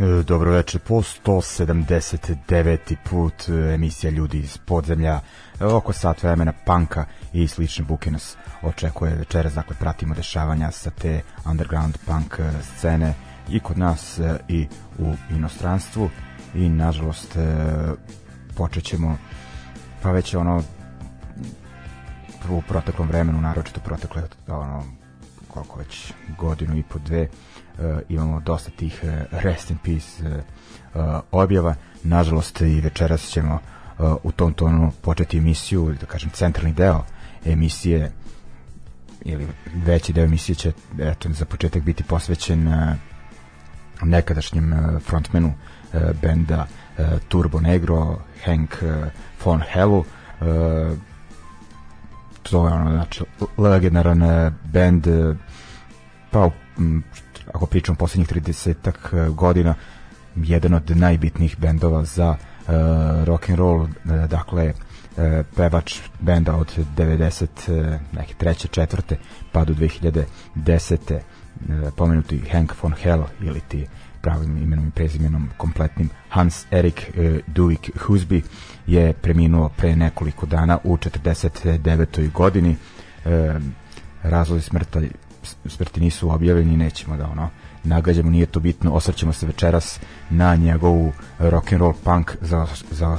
E, Dobro veče, po 179. put e, emisija Ljudi iz podzemlja, e, oko sat vremena panka i slične buke nas očekuje večeras, dakle pratimo dešavanja sa te underground punk scene i kod nas i u inostranstvu i nažalost počet ćemo pa već ono u proteklom vremenu, naročito protekle ono, koliko već godinu i po dve Eh, imamo dosta tih eh, rest in peace eh, objava. Nažalost i večeras ćemo u tom tonu početi emisiju, da kažem centralni deo emisije ili veći deo emisije će eto, za početak biti posvećen nekadašnjem frontmenu benda Turbo Negro, Hank von Hellu, to je ono, znači, legendaran band, pa ako pričamo poslednjih 30 e, godina, jedan od najbitnijih bendova za uh, rock and roll, e, dakle pevač benda od 90 neke treće, četvrte pa do 2010 pomenuti Hank von Hell ili ti pravim imenom i prezimenom kompletnim Hans Erik Duik Husby je preminuo pre nekoliko dana u 49. godini razlozi smrta eksperti nisu objavljeni, nećemo da ono nagađamo, nije to bitno, osvrćemo se večeras na njegovu rock and roll punk za, za,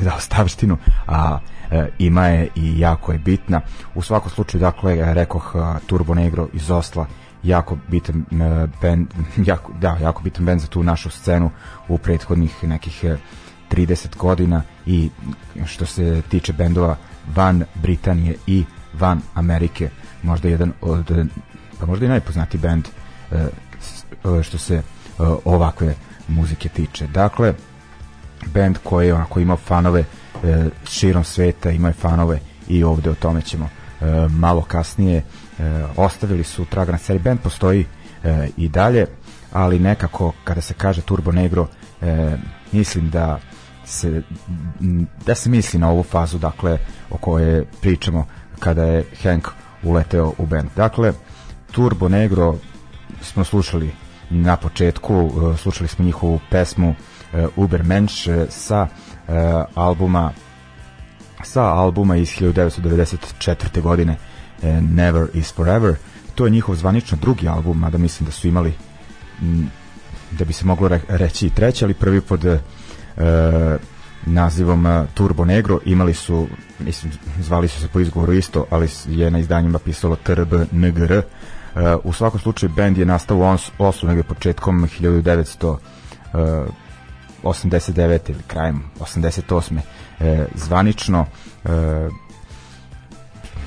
za ostavštinu, a e, ima je i jako je bitna. U svakom slučaju, dakle, rekoh e, Turbo Negro iz Osla, jako bitan e, band, jako, da, jako bitan band za tu našu scenu u prethodnih nekih 30 e, godina i što se tiče bendova van Britanije i van Amerike možda jedan od pa možda i najpoznati bend e, e, što se e, ovakve muzike tiče. Dakle, bend koji je onako ima fanove širom sveta, ima fanove i ovde o tome ćemo malo kasnije. Ostavili su traga na sebi, band postoji i dalje, ali nekako kada se kaže Turbo Negro, mislim da se, da se misli na ovu fazu dakle o kojoj pričamo kada je Hank uleteo u bend. Dakle, Turbo Negro smo slušali na početku, e, slušali smo njihovu pesmu e, Ubermensch e, sa albuma sa albuma iz 1994. godine Never is Forever. To je njihov zvanično drugi album, mada mislim da su imali da bi se moglo reći i treći, ali prvi pod nazivom Turbo Negro imali su, mislim, zvali su se po izgovoru isto, ali je na izdanjima pisalo TRB NGR, u svakom slučaju bend je nastao u Oslu negde početkom 1989 e, ili krajem 88. E, zvanično e,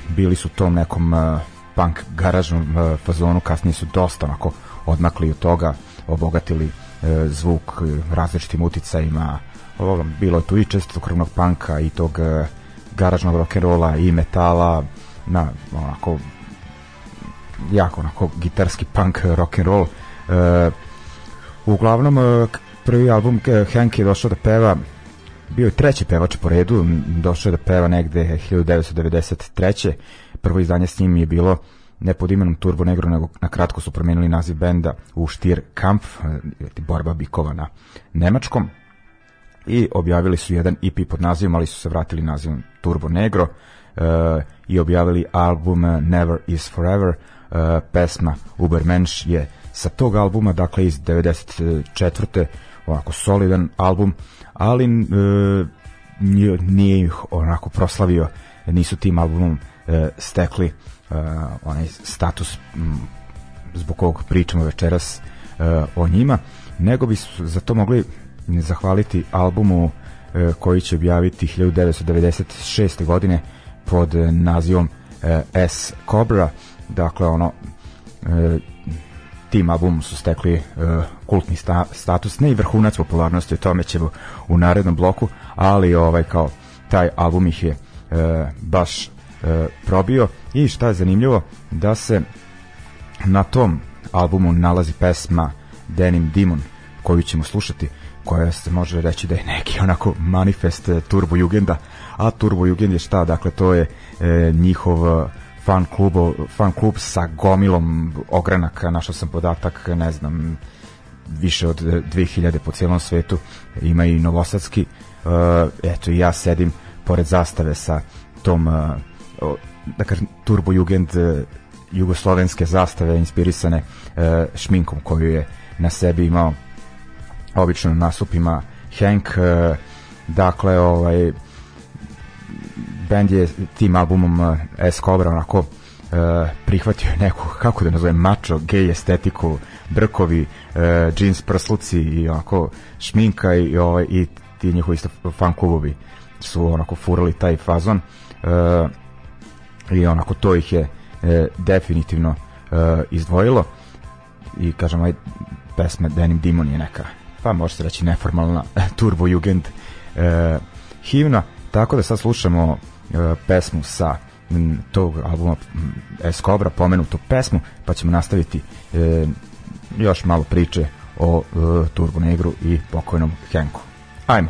bili su tom nekom punk garažnom fazonu, kasnije su dosta onako odmakli od toga, obogatili zvuk različitim uticajima, bilo je tu i često krvnog panka i tog garažnog rock'n'rolla i metala, na onako jako onako gitarski punk eh, rock and roll. E, uglavnom eh, prvi album Hank je došao da peva bio je treći pevač po redu, došao je da peva negde 1993. Prvo izdanje s njim je bilo ne pod imenom Turbo Negro, nego na kratko su promijenili naziv benda u Štir Kampf, borba bikova na nemačkom. I objavili su jedan EP pod nazivom, ali su se vratili nazivom Turbo Negro uh, i objavili album Never Is Forever, E, pesma Ubermensch je sa tog albuma, dakle iz 94. ovako solidan album, ali e, nije ih onako proslavio, nisu tim albumom e, stekli e, onaj status m, zbog kog pričamo večeras e, o njima, nego bi za to mogli zahvaliti albumu e, koji će objaviti 1996. godine pod nazivom e, S Cobra, dakle ono e, tim albumom su stekli e, kultni sta, status, ne i vrhunac popularnosti, o tome ćemo u narednom bloku, ali ovaj kao taj album ih je e, baš e, probio i šta je zanimljivo da se na tom albumu nalazi pesma Denim Demon koju ćemo slušati koja se može reći da je neki onako manifest e, Turbo Jugenda a Turbo Jugend je šta? Dakle to je e, njihov fan, klubo, fan klub sa gomilom ogranaka, našao sam podatak, ne znam, više od 2000 po cijelom svetu, ima i novosadski, uh, eto i ja sedim pored zastave sa tom, uh, da kažem, turbo jugend uh, jugoslovenske zastave inspirisane uh, šminkom koju je na sebi imao obično na nasupima Henk, uh, dakle, ovaj, band je tim albumom eh, S Cobra onako uh, prihvatio neku, kako da nazovem, mačo, gej estetiku, brkovi, uh, džins prsluci i onako šminka i, ovaj, i ti njihovi isto fan klubovi su onako furali taj fazon uh, i onako to ih je uh, definitivno uh, izdvojilo i kažem, aj, pesma Denim Demon je neka, pa može se reći neformalna turbo jugend uh, himna, tako da sad slušamo Eh, pesmu sa tog albuma Escobra, pomenutu pesmu, pa ćemo nastaviti e, još malo priče o e, Turbo Negru i pokojnom Henku. Ajmo!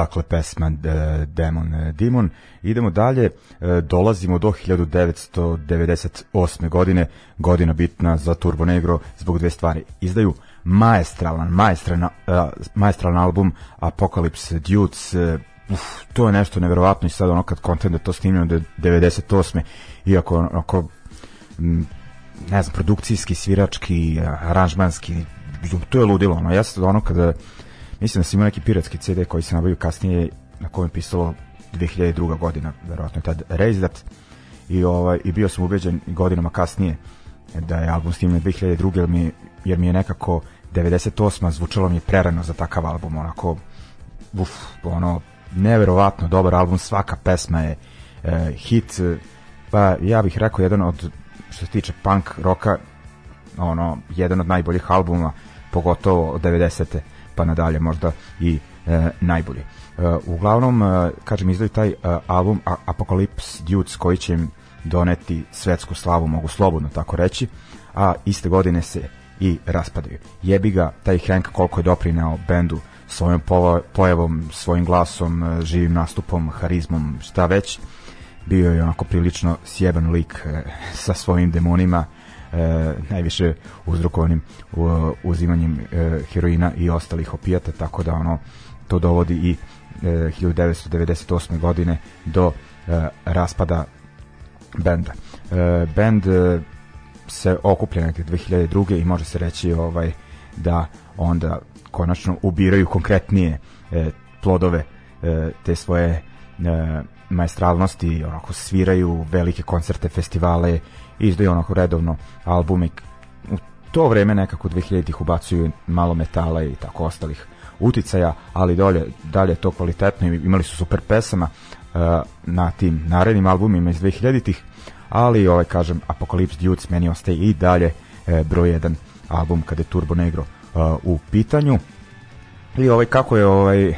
dakle pesma e, Demon e, Demon. Idemo dalje, e, dolazimo do 1998. godine, godina bitna za Turbo Negro zbog dve stvari. Izdaju maestralan, maestralna, maestralan album Apocalypse Dudes, uf, to je nešto neverovatno i sad ono kad kontent da to snimljeno da 98. Iako onako, ne znam, produkcijski, svirački, aranžmanski, to je ludilo. Ono, ja sad ono kada Mislim da sam imao neki piratski CD koji se nabavio kasnije, na kojem je pisalo 2002. godina, verovatno je tad Raised i, ovaj, i bio sam ubeđen godinama kasnije da je album snimljen 2002. Jer mi, jer mi je nekako 98. zvučalo mi je prerano za takav album, onako, uf, ono, neverovatno dobar album, svaka pesma je e, hit, pa ja bih rekao jedan od, što se tiče punk roka, ono, jedan od najboljih albuma, pogotovo od 90. pa nadalje možda i e, najbolji. E, uglavnom, e, kažem, izdaju taj e, album Apocalypse Dudes koji će im doneti svetsku slavu, mogu slobodno tako reći, a iste godine se i raspadaju. Jebi ga taj Hank koliko je doprineo bendu svojom pojavom, svojim glasom, e, živim nastupom, harizmom, šta već. Bio je onako prilično sjeban lik e, sa svojim demonima, E, najviše uzrokovanim uzimanjem e, heroina i ostalih opijata, tako da ono to dovodi i 1998. E, godine do raspada benda. E, bend se okuplja negde 2002. i može se reći ovaj da onda konačno ubiraju konkretnije plodove te svoje e, maestralnosti, onako sviraju velike koncerte, festivale izdaju onako redovno albume u to vreme nekako 2000-ih ubacuju malo metala i tako ostalih uticaja, ali dolje, dalje to kvalitetno i imali su super pesama uh, na tim narednim albumima iz 2000-ih, ali ovaj kažem Apocalypse Dudes meni ostaje i dalje e, broj 1 album kada je Turbo Negro uh, u pitanju i ovaj kako je ovaj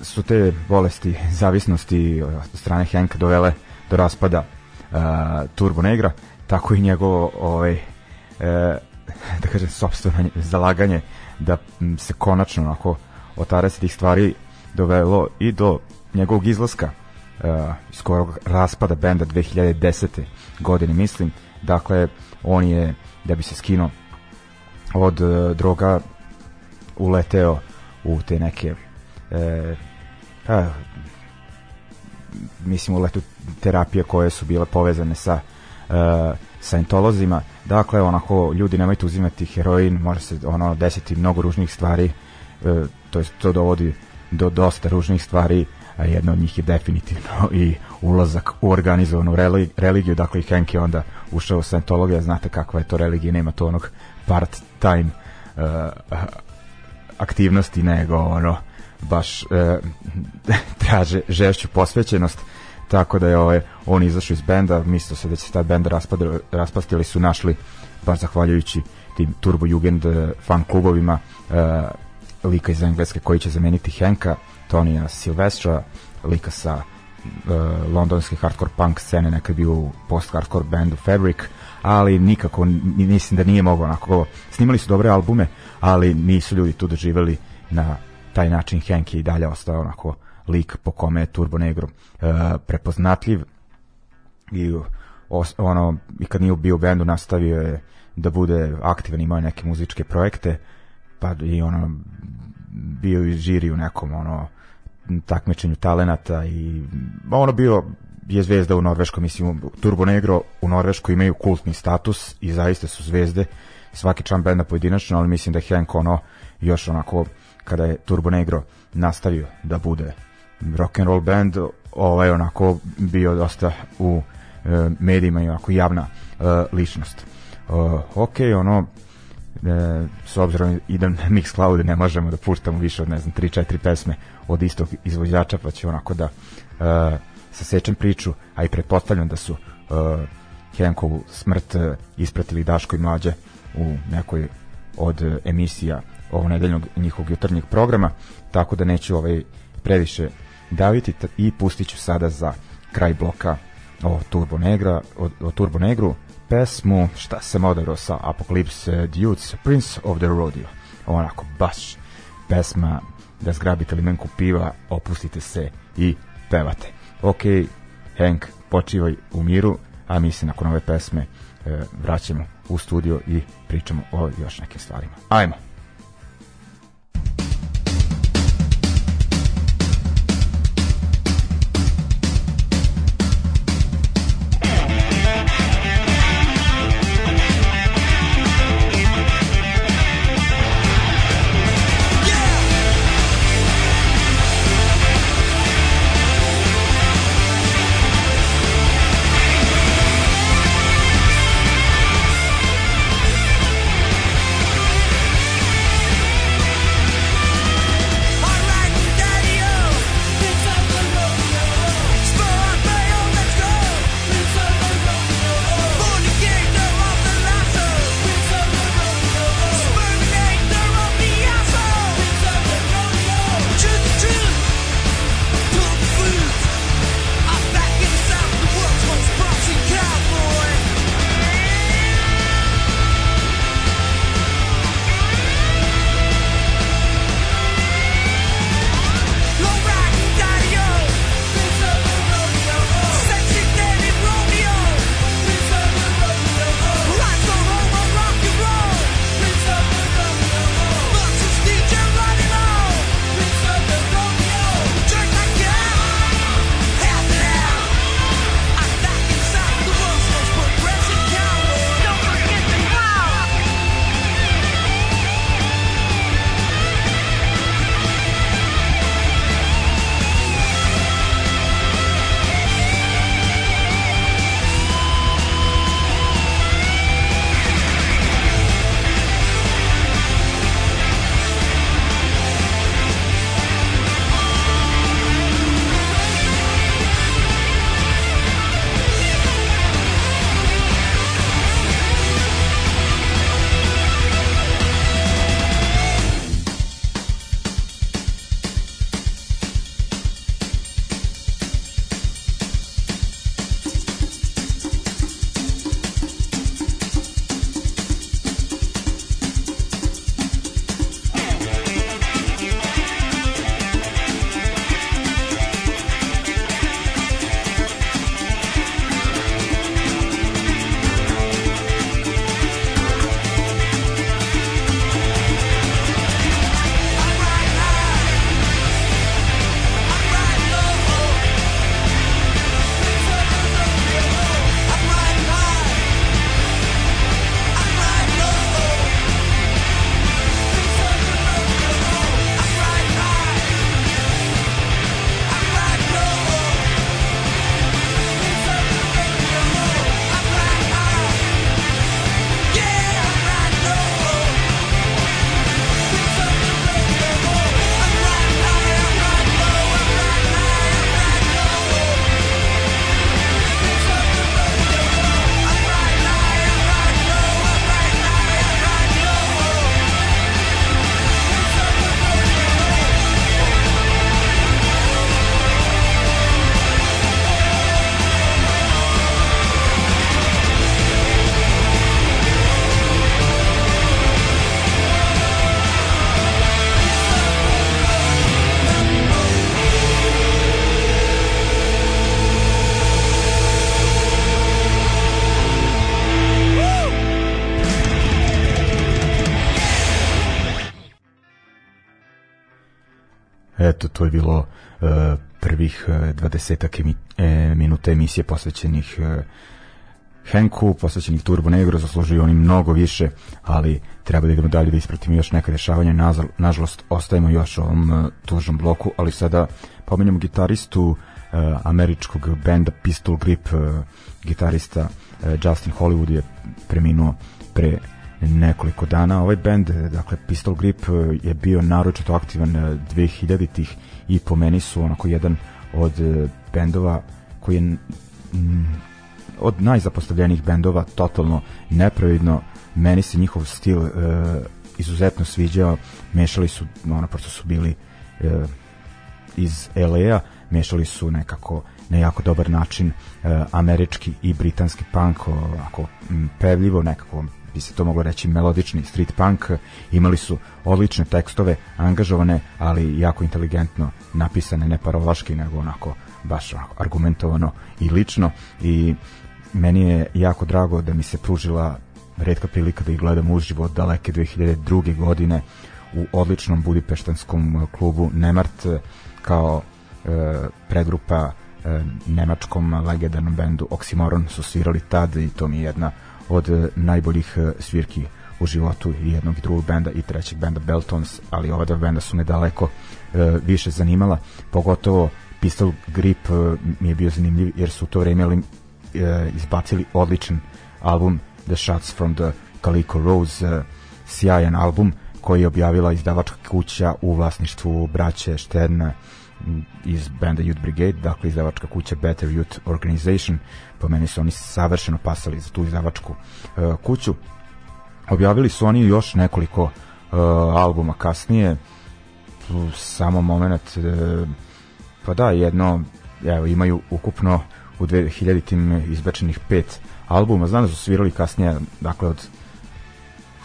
su te bolesti zavisnosti od strane Henka dovele do raspada uh, Turbo Negra, tako i njegovo ovaj, uh, da kažem, sobstveno zalaganje da se konačno onako otara se tih stvari dovelo i do njegovog izlaska uh, skorog raspada benda 2010. godine mislim dakle on je da bi se skino od uh, droga uleteo u te neke e, uh, a, pa, mislim uletu terapije koje su bile povezane sa uh, eh, saentolozima. Dakle, onako, ljudi nemojte uzimati heroin, može se ono desiti mnogo ružnih stvari, uh, to, jest, to dovodi do dosta ružnih stvari, a jedna od njih je definitivno i ulazak u organizovanu religiju, dakle i Henk onda ušao u Scientologija, znate kakva je to religija, nema to onog part-time uh, aktivnosti, nego ono, baš uh, traže žešću posvećenost, tako da je ovaj, on izašao iz benda, mislio se da će taj bend raspasti, ali su našli, baš zahvaljujući tim Turbo Jugend eh, fan klubovima, uh, lika iz Engleske koji će zameniti Henka, Tonija Silvestra, lika sa uh, londonske hardcore punk scene, nekad bio post-hardcore bandu Fabric, ali nikako, mislim da nije mogao onako ovo. Snimali su dobre albume, ali nisu ljudi tu doživeli na taj način Henke i dalje ostao onako uh, lik po kome je Turbo Negro e, prepoznatljiv i os, ono i kad nije bio u bendu nastavio je da bude aktivan, imao neke muzičke projekte pa i ono bio i žiri u nekom ono takmičenju talenata i ono bio je zvezda u Norveškoj, mislim Turbo Negro u Norveškoj imaju kultni status i zaista su zvezde svaki član benda pojedinačno, ali mislim da je Hank ono još onako kada je Turbo Negro nastavio da bude rock and roll band ovaj onako bio dosta u e, medijima i onako javna e, ličnost. E, ok, ono e, s obzirom i da Mixcloud ne možemo da puštamo više od ne znam 3-4 pesme od istog izvođača pa će onako da e, sasečem priču, a i pretpostavljam da su e, Henkovu smrt e, ispratili Daško i Mlađe u nekoj od emisija ovog nedeljnog njihovog jutarnjeg programa, tako da neću ovaj previše Daviti i pustit ću sada za kraj bloka o Turbo, Negra, o, o Turbo Negru pesmu, šta sam odabrao sa Apocalypse Dudes, Prince of the Rodeo. Onako, baš pesma da zgrabite limenku piva, opustite se i pevate. Ok, Hank, počivaj u miru, a mi se nakon ove pesme e, vraćamo u studio i pričamo o još nekim stvarima. Ajmo! eto, to je bilo uh, prvih 20 e, emi, e, minuta emisije posvećenih uh, Henku, posvećenih Turbo Negro, zaslužuju oni mnogo više, ali treba da idemo dalje da ispratimo još neka dešavanja, nažalost ostajemo još u ovom tužnom bloku, ali sada pominjamo gitaristu uh, američkog benda Pistol Grip, uh, gitarista uh, Justin Hollywood je preminuo pre nekoliko dana. Ovaj bend, dakle Pistol Grip, e, je bio naročito aktivan 2000-ih e, i po meni su onako jedan od e, bendova koji je od najzapostavljenih bendova totalno nepravidno. Meni se njihov stil e, izuzetno sviđao. Mešali su, ono, prosto su bili e, iz LA-a, mešali su nekako na jako dobar način e, američki i britanski punk, ovako pevljivo, nekako bi se to moglo reći melodični street punk, imali su odlične tekstove, angažovane, ali jako inteligentno napisane, ne parolaški, nego onako baš argumentovano i lično i meni je jako drago da mi se pružila redka prilika da ih gledam uživo od daleke 2002. godine u odličnom budipeštanskom klubu Nemart kao e, predgrupa e, nemačkom legendarnom bendu Oxymoron su svirali tad i to mi je jedna od e, najboljih e, svirki u životu i jednog i drugog benda i trećeg benda Beltons, ali ova dva benda su me daleko e, više zanimala, pogotovo Pistol Grip mi je bio zanimljiv jer su u to vreme izbacili odličan album The Shots from the Calico Rose, sjajan album koji je objavila izdavačka kuća u vlasništvu braće Šterna, iz benda Youth Brigade, dakle izdavačka kuća Better Youth Organization, po meni su oni savršeno pasali za tu izdavačku uh, kuću. Objavili su oni još nekoliko uh, albuma kasnije, samo moment, uh, pa da, jedno, evo, imaju ukupno u 2000-tim izbačenih pet albuma, znam da su svirali kasnije, dakle od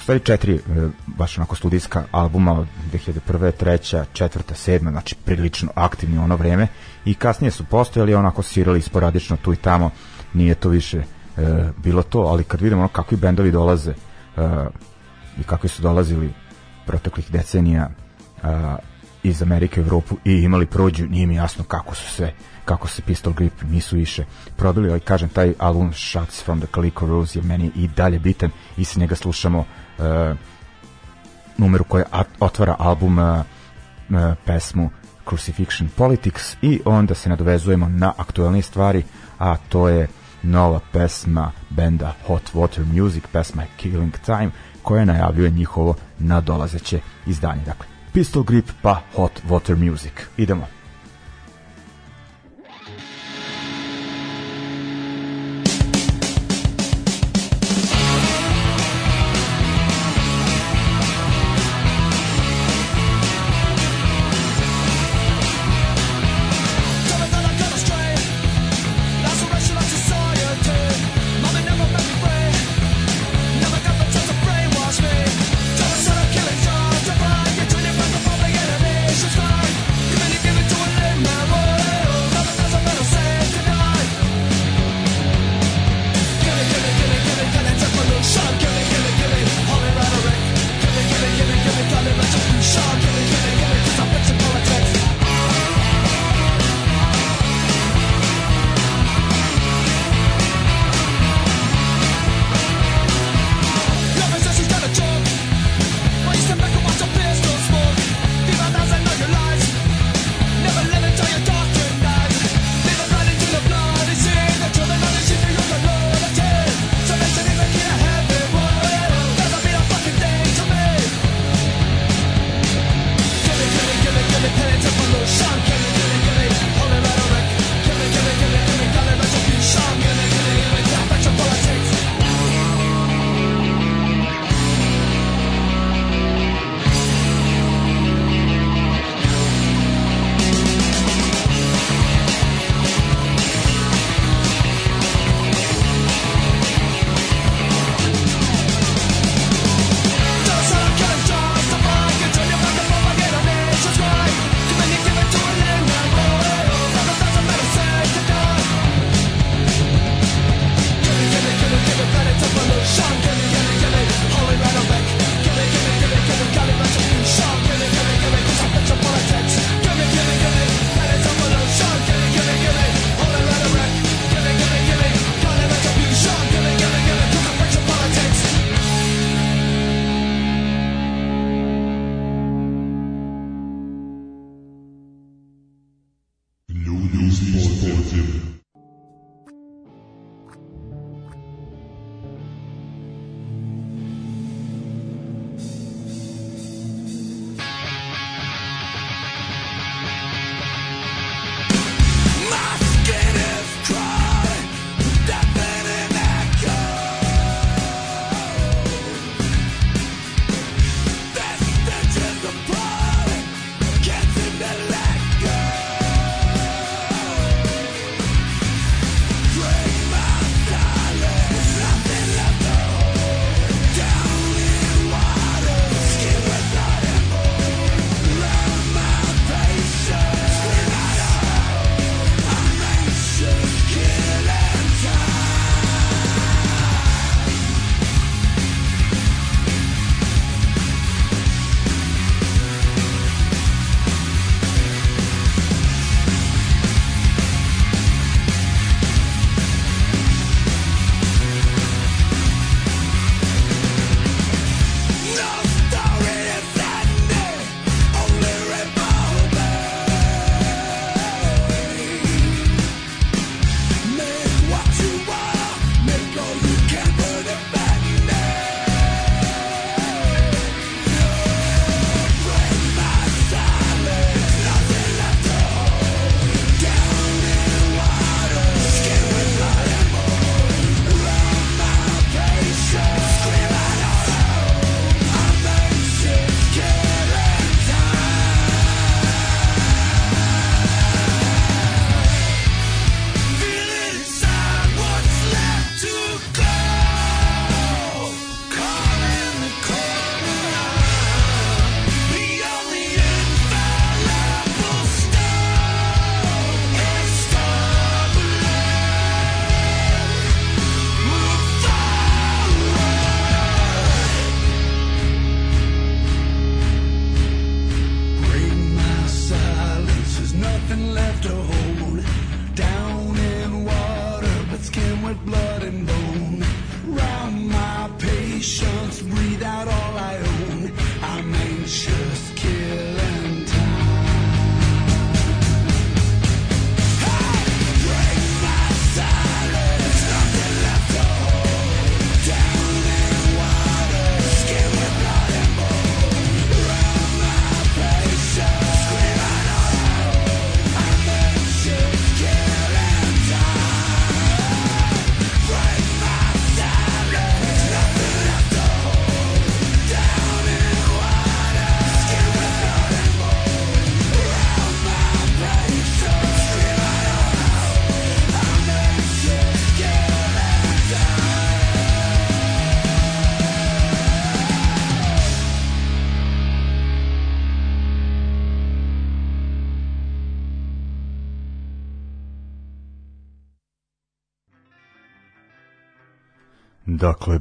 stvari četiri e, baš onako studijska albuma od 2001. treća, četvrta, sedma, znači prilično aktivni ono vreme i kasnije su postojali onako sirali sporadično tu i tamo, nije to više e, bilo to, ali kad vidimo ono kakvi bendovi dolaze e, i kakvi su dolazili proteklih decenija e, iz Amerike u Evropu i imali prođu, nije mi jasno kako su se kako se Pistol Grip nisu više probili, ali kažem, taj album Shots from the Calico Rose je meni i dalje bitan i s njega slušamo uh, E, numeru koja otvara album e, e, pesmu Crucifixion Politics i onda se nadovezujemo na aktuelne stvari, a to je nova pesma benda Hot Water Music, pesma Killing Time, koja najavljuje njihovo nadolazeće izdanje. Dakle, Pistol Grip pa Hot Water Music. Idemo.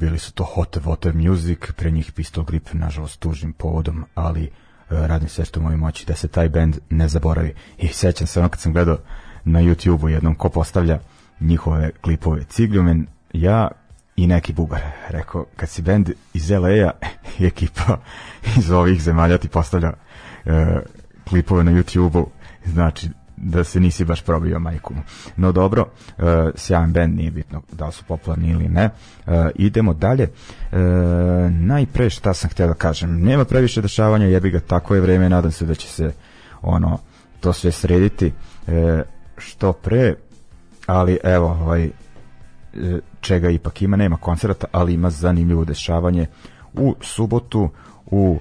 bili su to Hot Water Music, pre njih Pistol Grip, nažalost tužnim povodom, ali e, radim sve što moje moći da se taj band ne zaboravi. I sećam se ono kad sam gledao na YouTube-u jednom ko postavlja njihove klipove Cigljumen, ja i neki bugar. Rekao, kad si band iz LA-a i ekipa iz ovih zemalja ti postavlja e, klipove na YouTube-u, znači da se nisi baš probio majku No dobro, e, sjajan band, nije bitno da li su popularni ili ne. E, idemo dalje. E, najpre šta sam htio da kažem, nema previše dešavanja, jebi ga, tako je vreme, nadam se da će se ono to sve srediti e, što pre, ali evo, ovaj, e, čega ipak ima, nema koncerta ali ima zanimljivo dešavanje u subotu u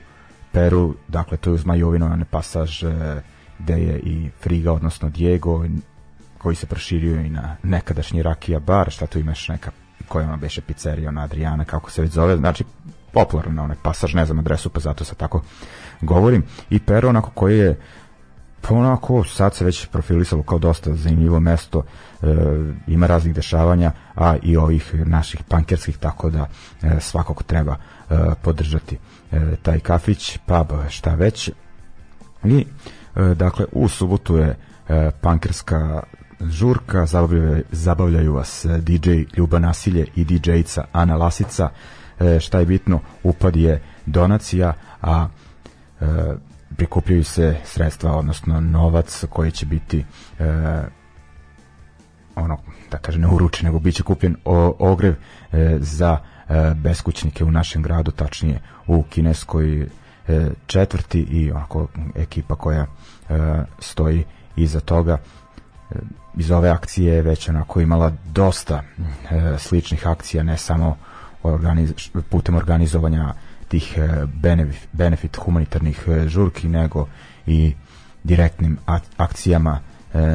Peru, dakle to je uz Majovino na pasaž gde je i Friga, odnosno Diego, koji se proširio i na nekadašnji Rakija bar, šta tu imaš neka koja ima beše pizzerija, ona Adriana, kako se već zove, znači na onaj pasaž, ne znam adresu, pa zato sad tako govorim. I Pero onako koji je pa onako sad se već profilisalo kao dosta zanimljivo mesto e, ima raznih dešavanja a i ovih naših pankerskih tako da e, svakog treba e, podržati e, taj kafić, pub, šta već i E, dakle u subotu je e, pankerska žurka, zabavljaju, vas e, DJ Ljuba Nasilje i DJica Ana Lasica, e, šta je bitno, upad je donacija, a prikupljaju se sredstva, odnosno novac koji će biti ono, da kažem, ne uručen, nego biće kupljen ogrev za beskućnike u našem gradu, tačnije u kineskoj E, četvrti i onako ekipa koja e, stoji iza toga e, iz ove akcije je već onako imala dosta sličnih akcija ne samo organiz, putem organizovanja tih benefit, benefit humanitarnih žurki nego i direktnim akcijama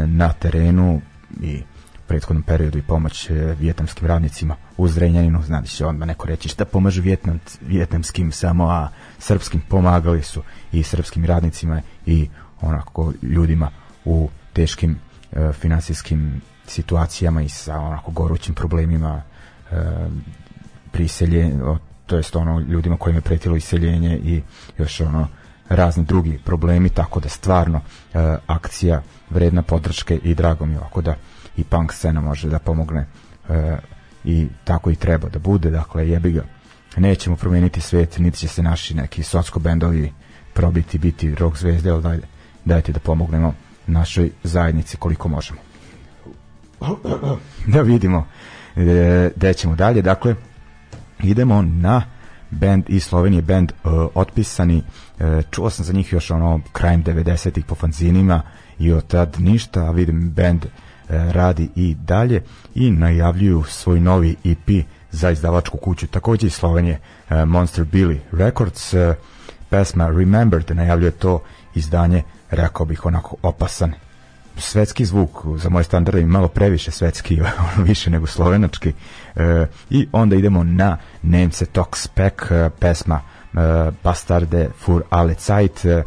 na terenu i prethodnom periodu i pomoć e, vjetnamskim radnicima u Zrenjaninu, zna da će odmah neko reći šta pomažu vjetnam, vjetnamskim samo, a srpskim pomagali su i srpskim radnicima i onako ljudima u teškim e, finansijskim situacijama i sa onako gorućim problemima e, priselje, to jest ono ljudima kojima je pretilo iseljenje i još ono razni drugi problemi, tako da stvarno e, akcija vredna podrške i drago mi ovako da i punk scena može da pomogne e, i tako i treba da bude, dakle jebi ga. Nećemo promeniti svet, niti će se naši neki socko bendovi probiti, biti rock zvezde, ali dajte, dajte da pomognemo našoj zajednici koliko možemo. Da vidimo e, gde ćemo dalje, dakle idemo na band iz Slovenije, band uh, otpisani. E, čuo sam za njih još ono krajem 90-ih po fanzinima i od tad ništa, vidim band E, radi i dalje i najavljuju svoj novi EP za izdavačku kuću, takođe iz Slovenije e, Monster Billy Records e, pesma Remember te najavljuje to izdanje, rekao bih onako opasan svetski zvuk za moje standarde je malo previše svetski više nego slovenački i onda idemo na Nemce Tox Pack pesma Bastarde für alle Zeit e,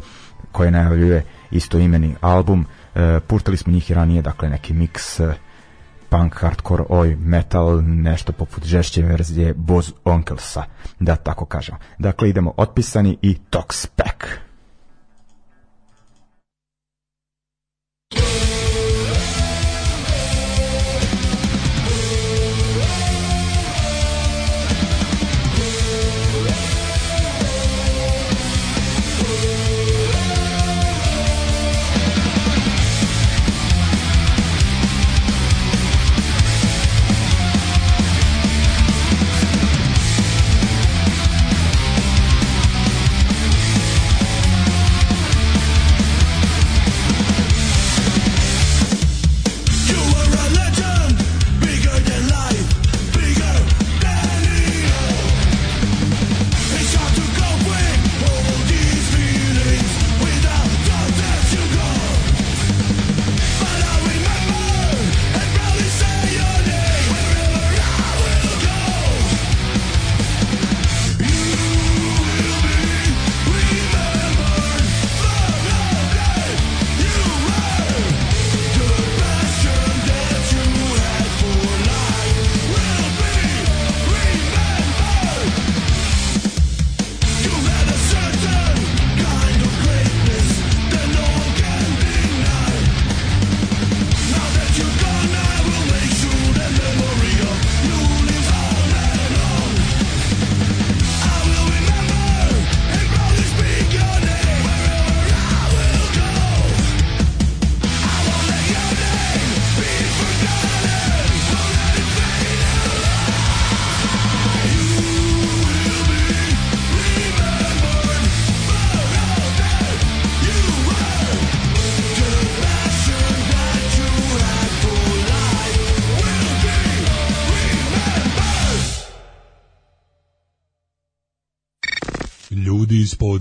koja najavljuje istoimeni album E, puštali smo njih i ranije, dakle neki miks e, punk, hardcore, oj, metal, nešto poput žešće verzije Boz Onkelsa, da tako kažem. Dakle, idemo otpisani i Tox Pack.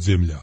земля.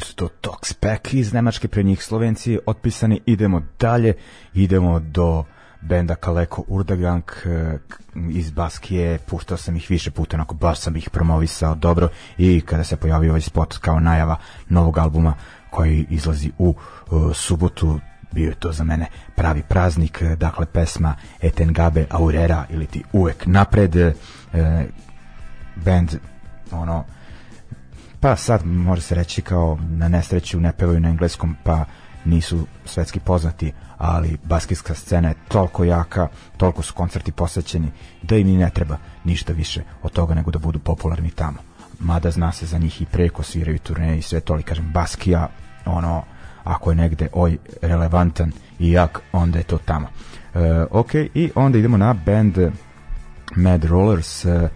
bili su to Toxpack iz Nemačke, pre njih Slovenci otpisani, idemo dalje, idemo do benda Kaleko Urdagank eh, iz Baskije, puštao sam ih više puta, onako baš sam ih promovisao dobro i kada se pojavio ovaj spot kao najava novog albuma koji izlazi u uh, subotu, bio je to za mene pravi praznik, dakle pesma Etengabe Aurera ili ti uvek napred, e, band ono pa sad može se reći kao na nesreću ne pevaju na engleskom pa nisu svetski poznati, ali baskijska scena je toliko jaka, toliko su koncerti posvećeni, da im i ne treba ništa više od toga nego da budu popularni tamo. Mada zna se za njih i preko sviraju turneje i sve to, ali kažem, Baskija, ono, ako je negde oj relevantan i jak, onda je to tamo. E, ok, i onda idemo na band Mad Rollers, e,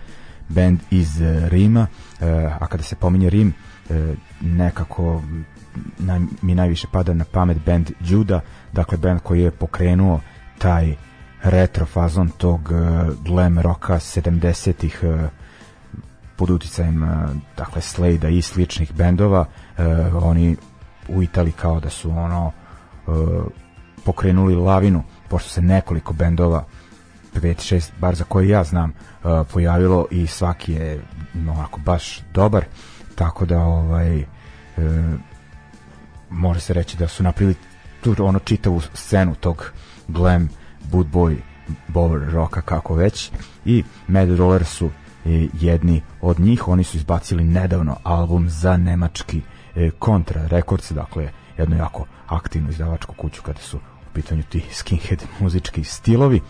band iz Rima, Eh, a kada se pominje Rim, eh, nekako naj, mi najviše pada na pamet band Juda, dakle band koji je pokrenuo taj retro fazon tog eh, glam roka 70-ih pod uticajem dakle Slade-a i sličnih bendova oni u Italiji kao da su ono pokrenuli lavinu pošto se nekoliko bendova uh, 5, 6, bar za koje ja znam, uh, pojavilo i svaki je no, onako baš dobar, tako da ovaj e, može se reći da su napravili tu ono čitavu scenu tog glam, boot boy, bower roka kako već i Mad Roller su e, jedni od njih, oni su izbacili nedavno album za nemački e, kontra dakle jednu jako aktivnu izdavačku kuću kada su u pitanju ti skinhead muzički stilovi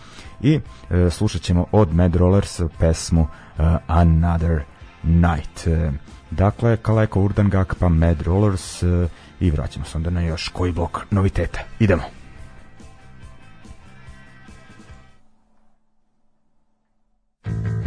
i e, slušat ćemo od Mad Rollers pesmu e, Another Night. E, dakle, Kaleko Urdangak pa Mad Rollers e, i vraćamo se onda na još koji blok noviteta. Idemo! thank you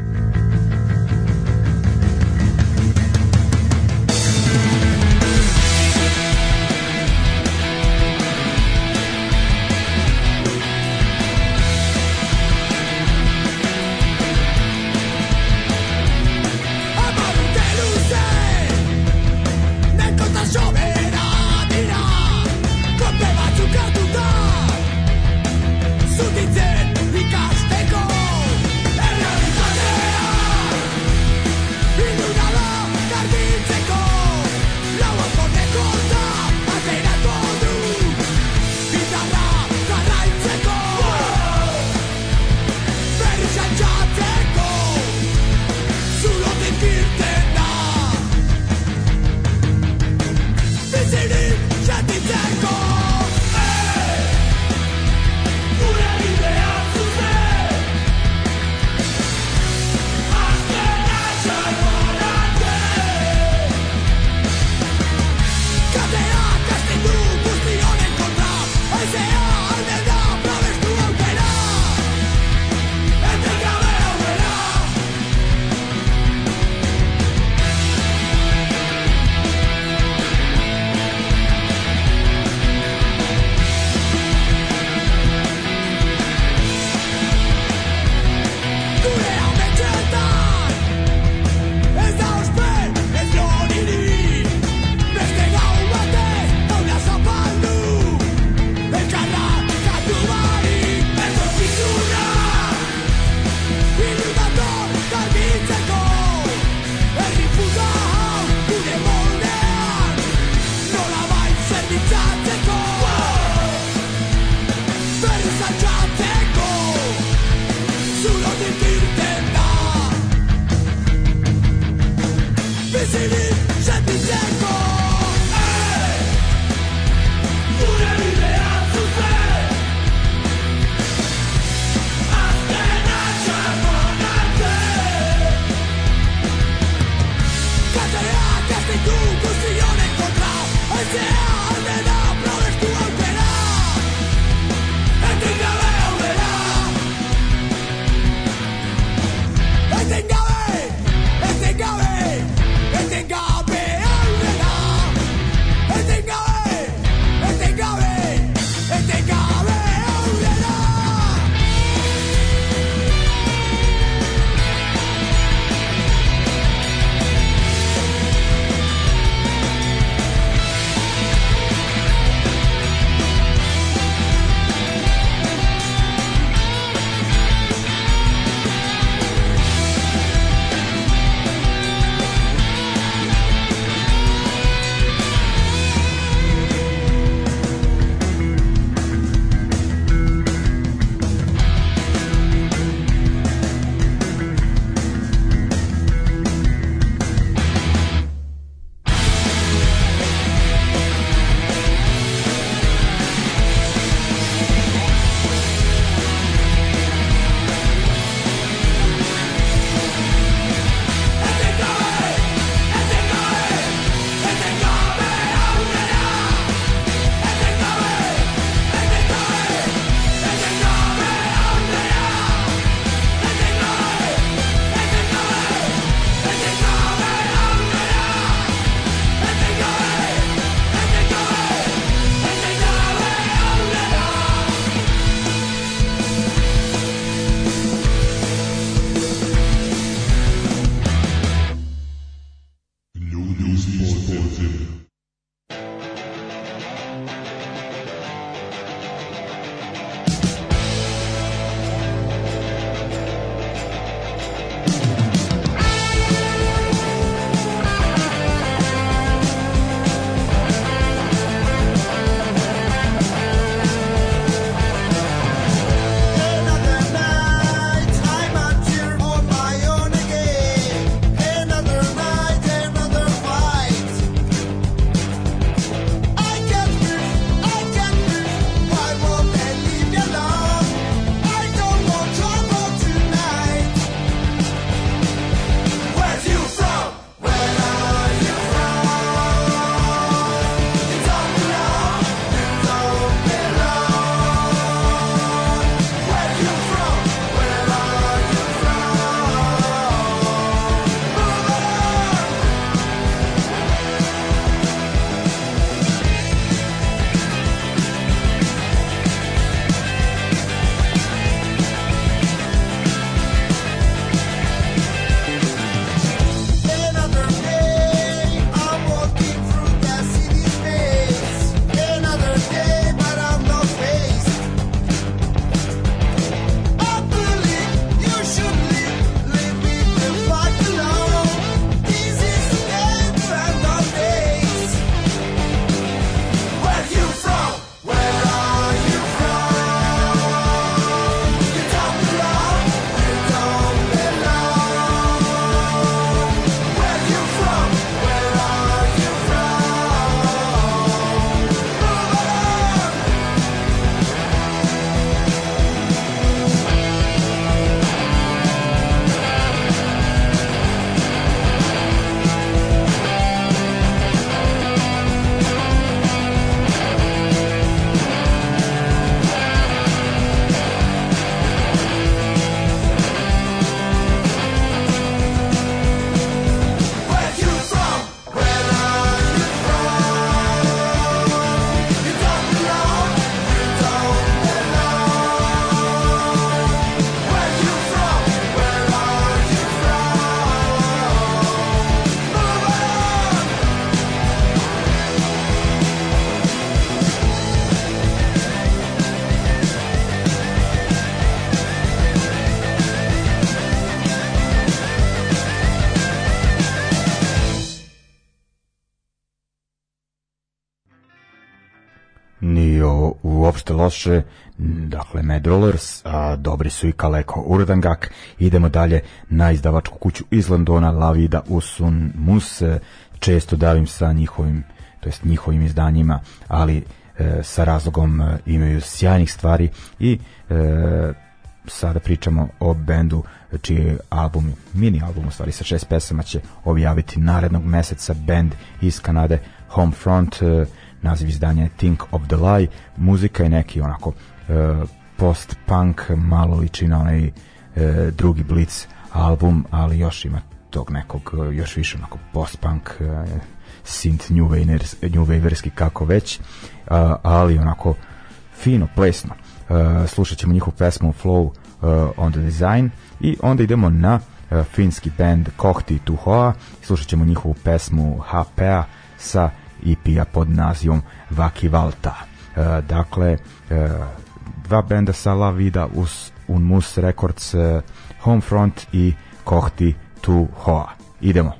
uopšte loše, dakle Mad Rollers, a dobri su i Kaleko Urdangak. Idemo dalje na izdavačku kuću iz Londona, Lavida Usun Muse, često davim sa njihovim, to jest njihovim izdanjima, ali e, sa razlogom e, imaju sjajnih stvari i e, sada pričamo o bendu čiji album, mini album u stvari sa šest pesama će objaviti narednog meseca bend iz Kanade Homefront Front e, naziv izdanja je Think of the Lie, muzika je neki onako e, post-punk, malo liči na onaj e, drugi Blitz album, ali još ima tog nekog, e, još više onako post-punk, e, synth new, waverski, new waverski kako već, e, ali onako fino, plesno. E, slušat ćemo njihovu pesmu Flow e, on the Design i onda idemo na e, finski band Kohti Tuhoa, slušat ćemo njihovu pesmu HPA sa uh, EP-a pod nazivom Vaki Valta. E, dakle, e, dva benda sa La Vida Un Unmus Records, e, Homefront i Kohti Tu Hoa. Idemo.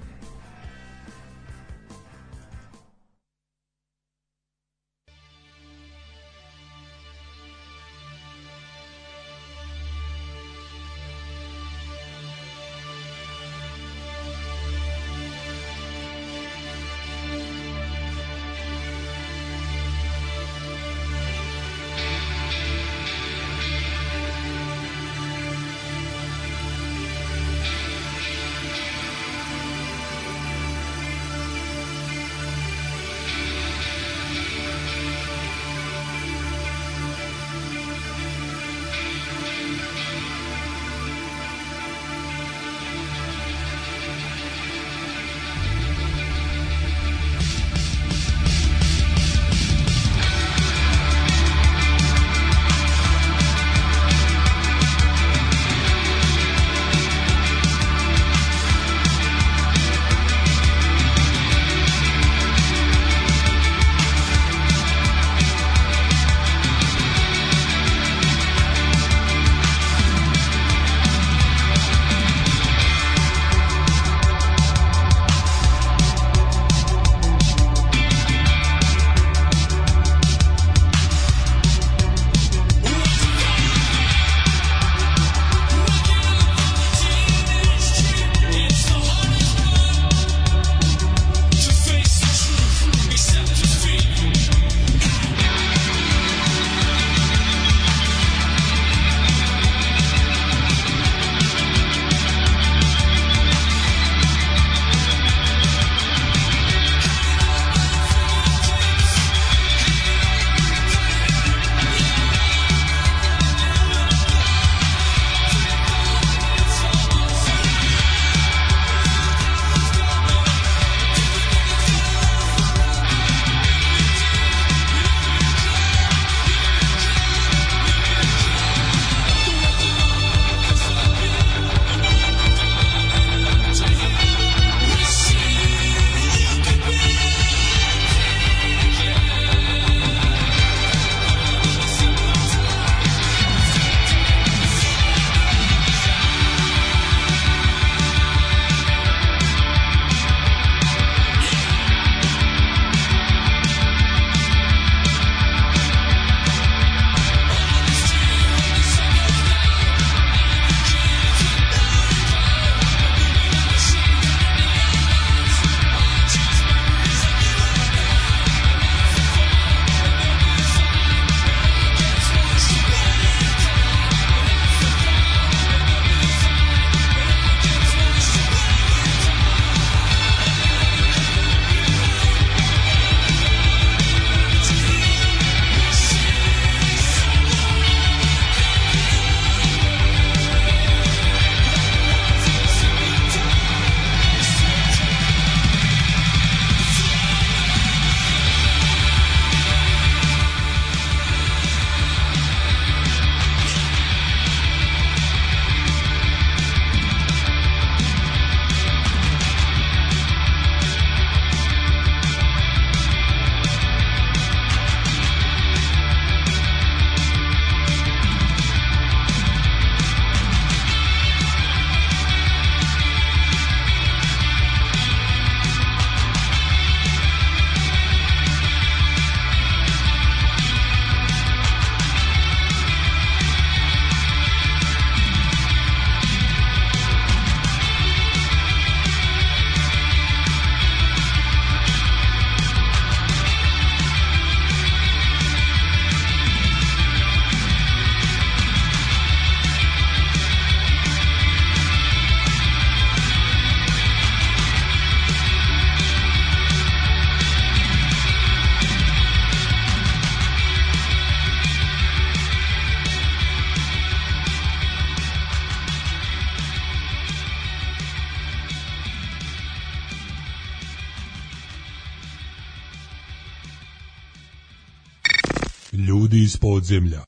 podzemlja.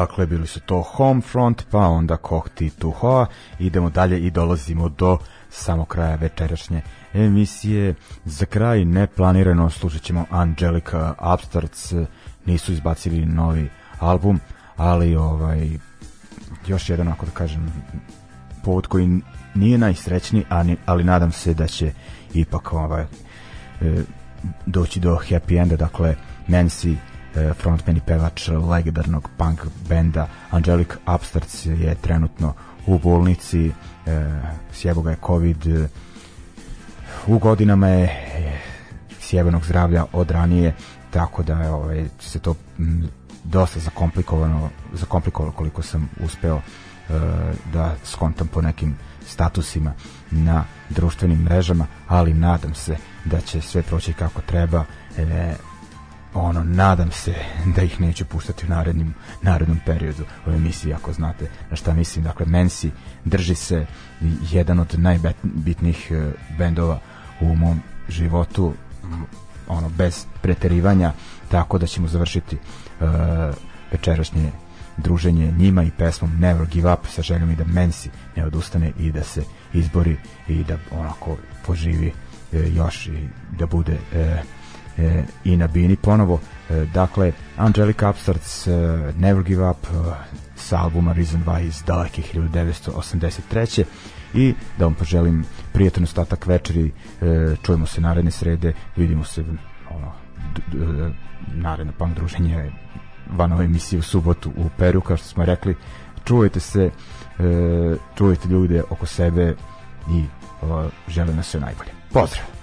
dakle bili su to Homefront, pa onda Kohti Tuhoa, idemo dalje i dolazimo do samo kraja večerašnje emisije. Za kraj neplanirano slušat ćemo Angelica Upstarts, nisu izbacili novi album, ali ovaj još jedan, ako da kažem, povod koji nije najsrećni ali, ali nadam se da će ipak ovaj, e, doći do happy enda, dakle Nancy E, frontman i pevač legendarnog punk benda Angelic Upstarts je trenutno u bolnici e, sjebo ga je covid e, u godinama je sjebenog zdravlja od ranije tako da je ovaj, se to m, dosta zakomplikovano zakomplikovalo koliko sam uspeo da skontam po nekim statusima na društvenim mrežama, ali nadam se da će sve proći kako treba. E, ono, nadam se da ih neću puštati u narednim, narednom periodu u emisiji, ako znate na šta mislim. Dakle, Mensi drži se jedan od najbitnijih e, bendova u mom životu, ono, bez preterivanja, tako da ćemo završiti uh, večerašnje druženje njima i pesmom Never Give Up sa željom i da Mensi ne odustane i da se izbori i da onako poživi e, još i da bude e, e, eh, i na Bini ponovo. E, dakle, Angelic Upstarts, e, Never Give Up, e, sa albuma Reason Why iz daleke 1983. I da vam poželim prijatan ostatak večeri, e, čujemo se naredne srede, vidimo se ono, naredno punk druženje van ove emisije u subotu u Peru, kao što smo rekli, čuvajte se, čuvajte ljude oko sebe i želim nas sve najbolje. Pozdrav!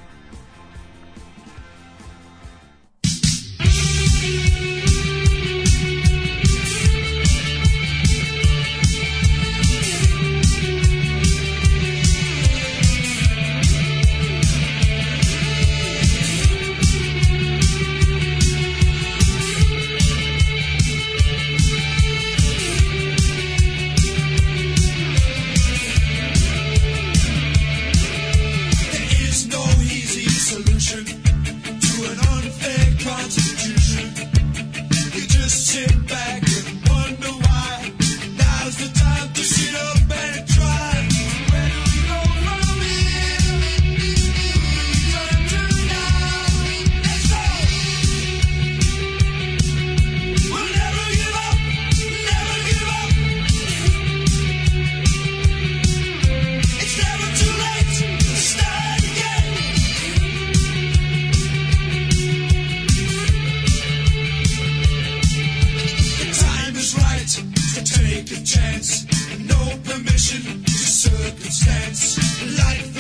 chance, no permission to circumstance. Life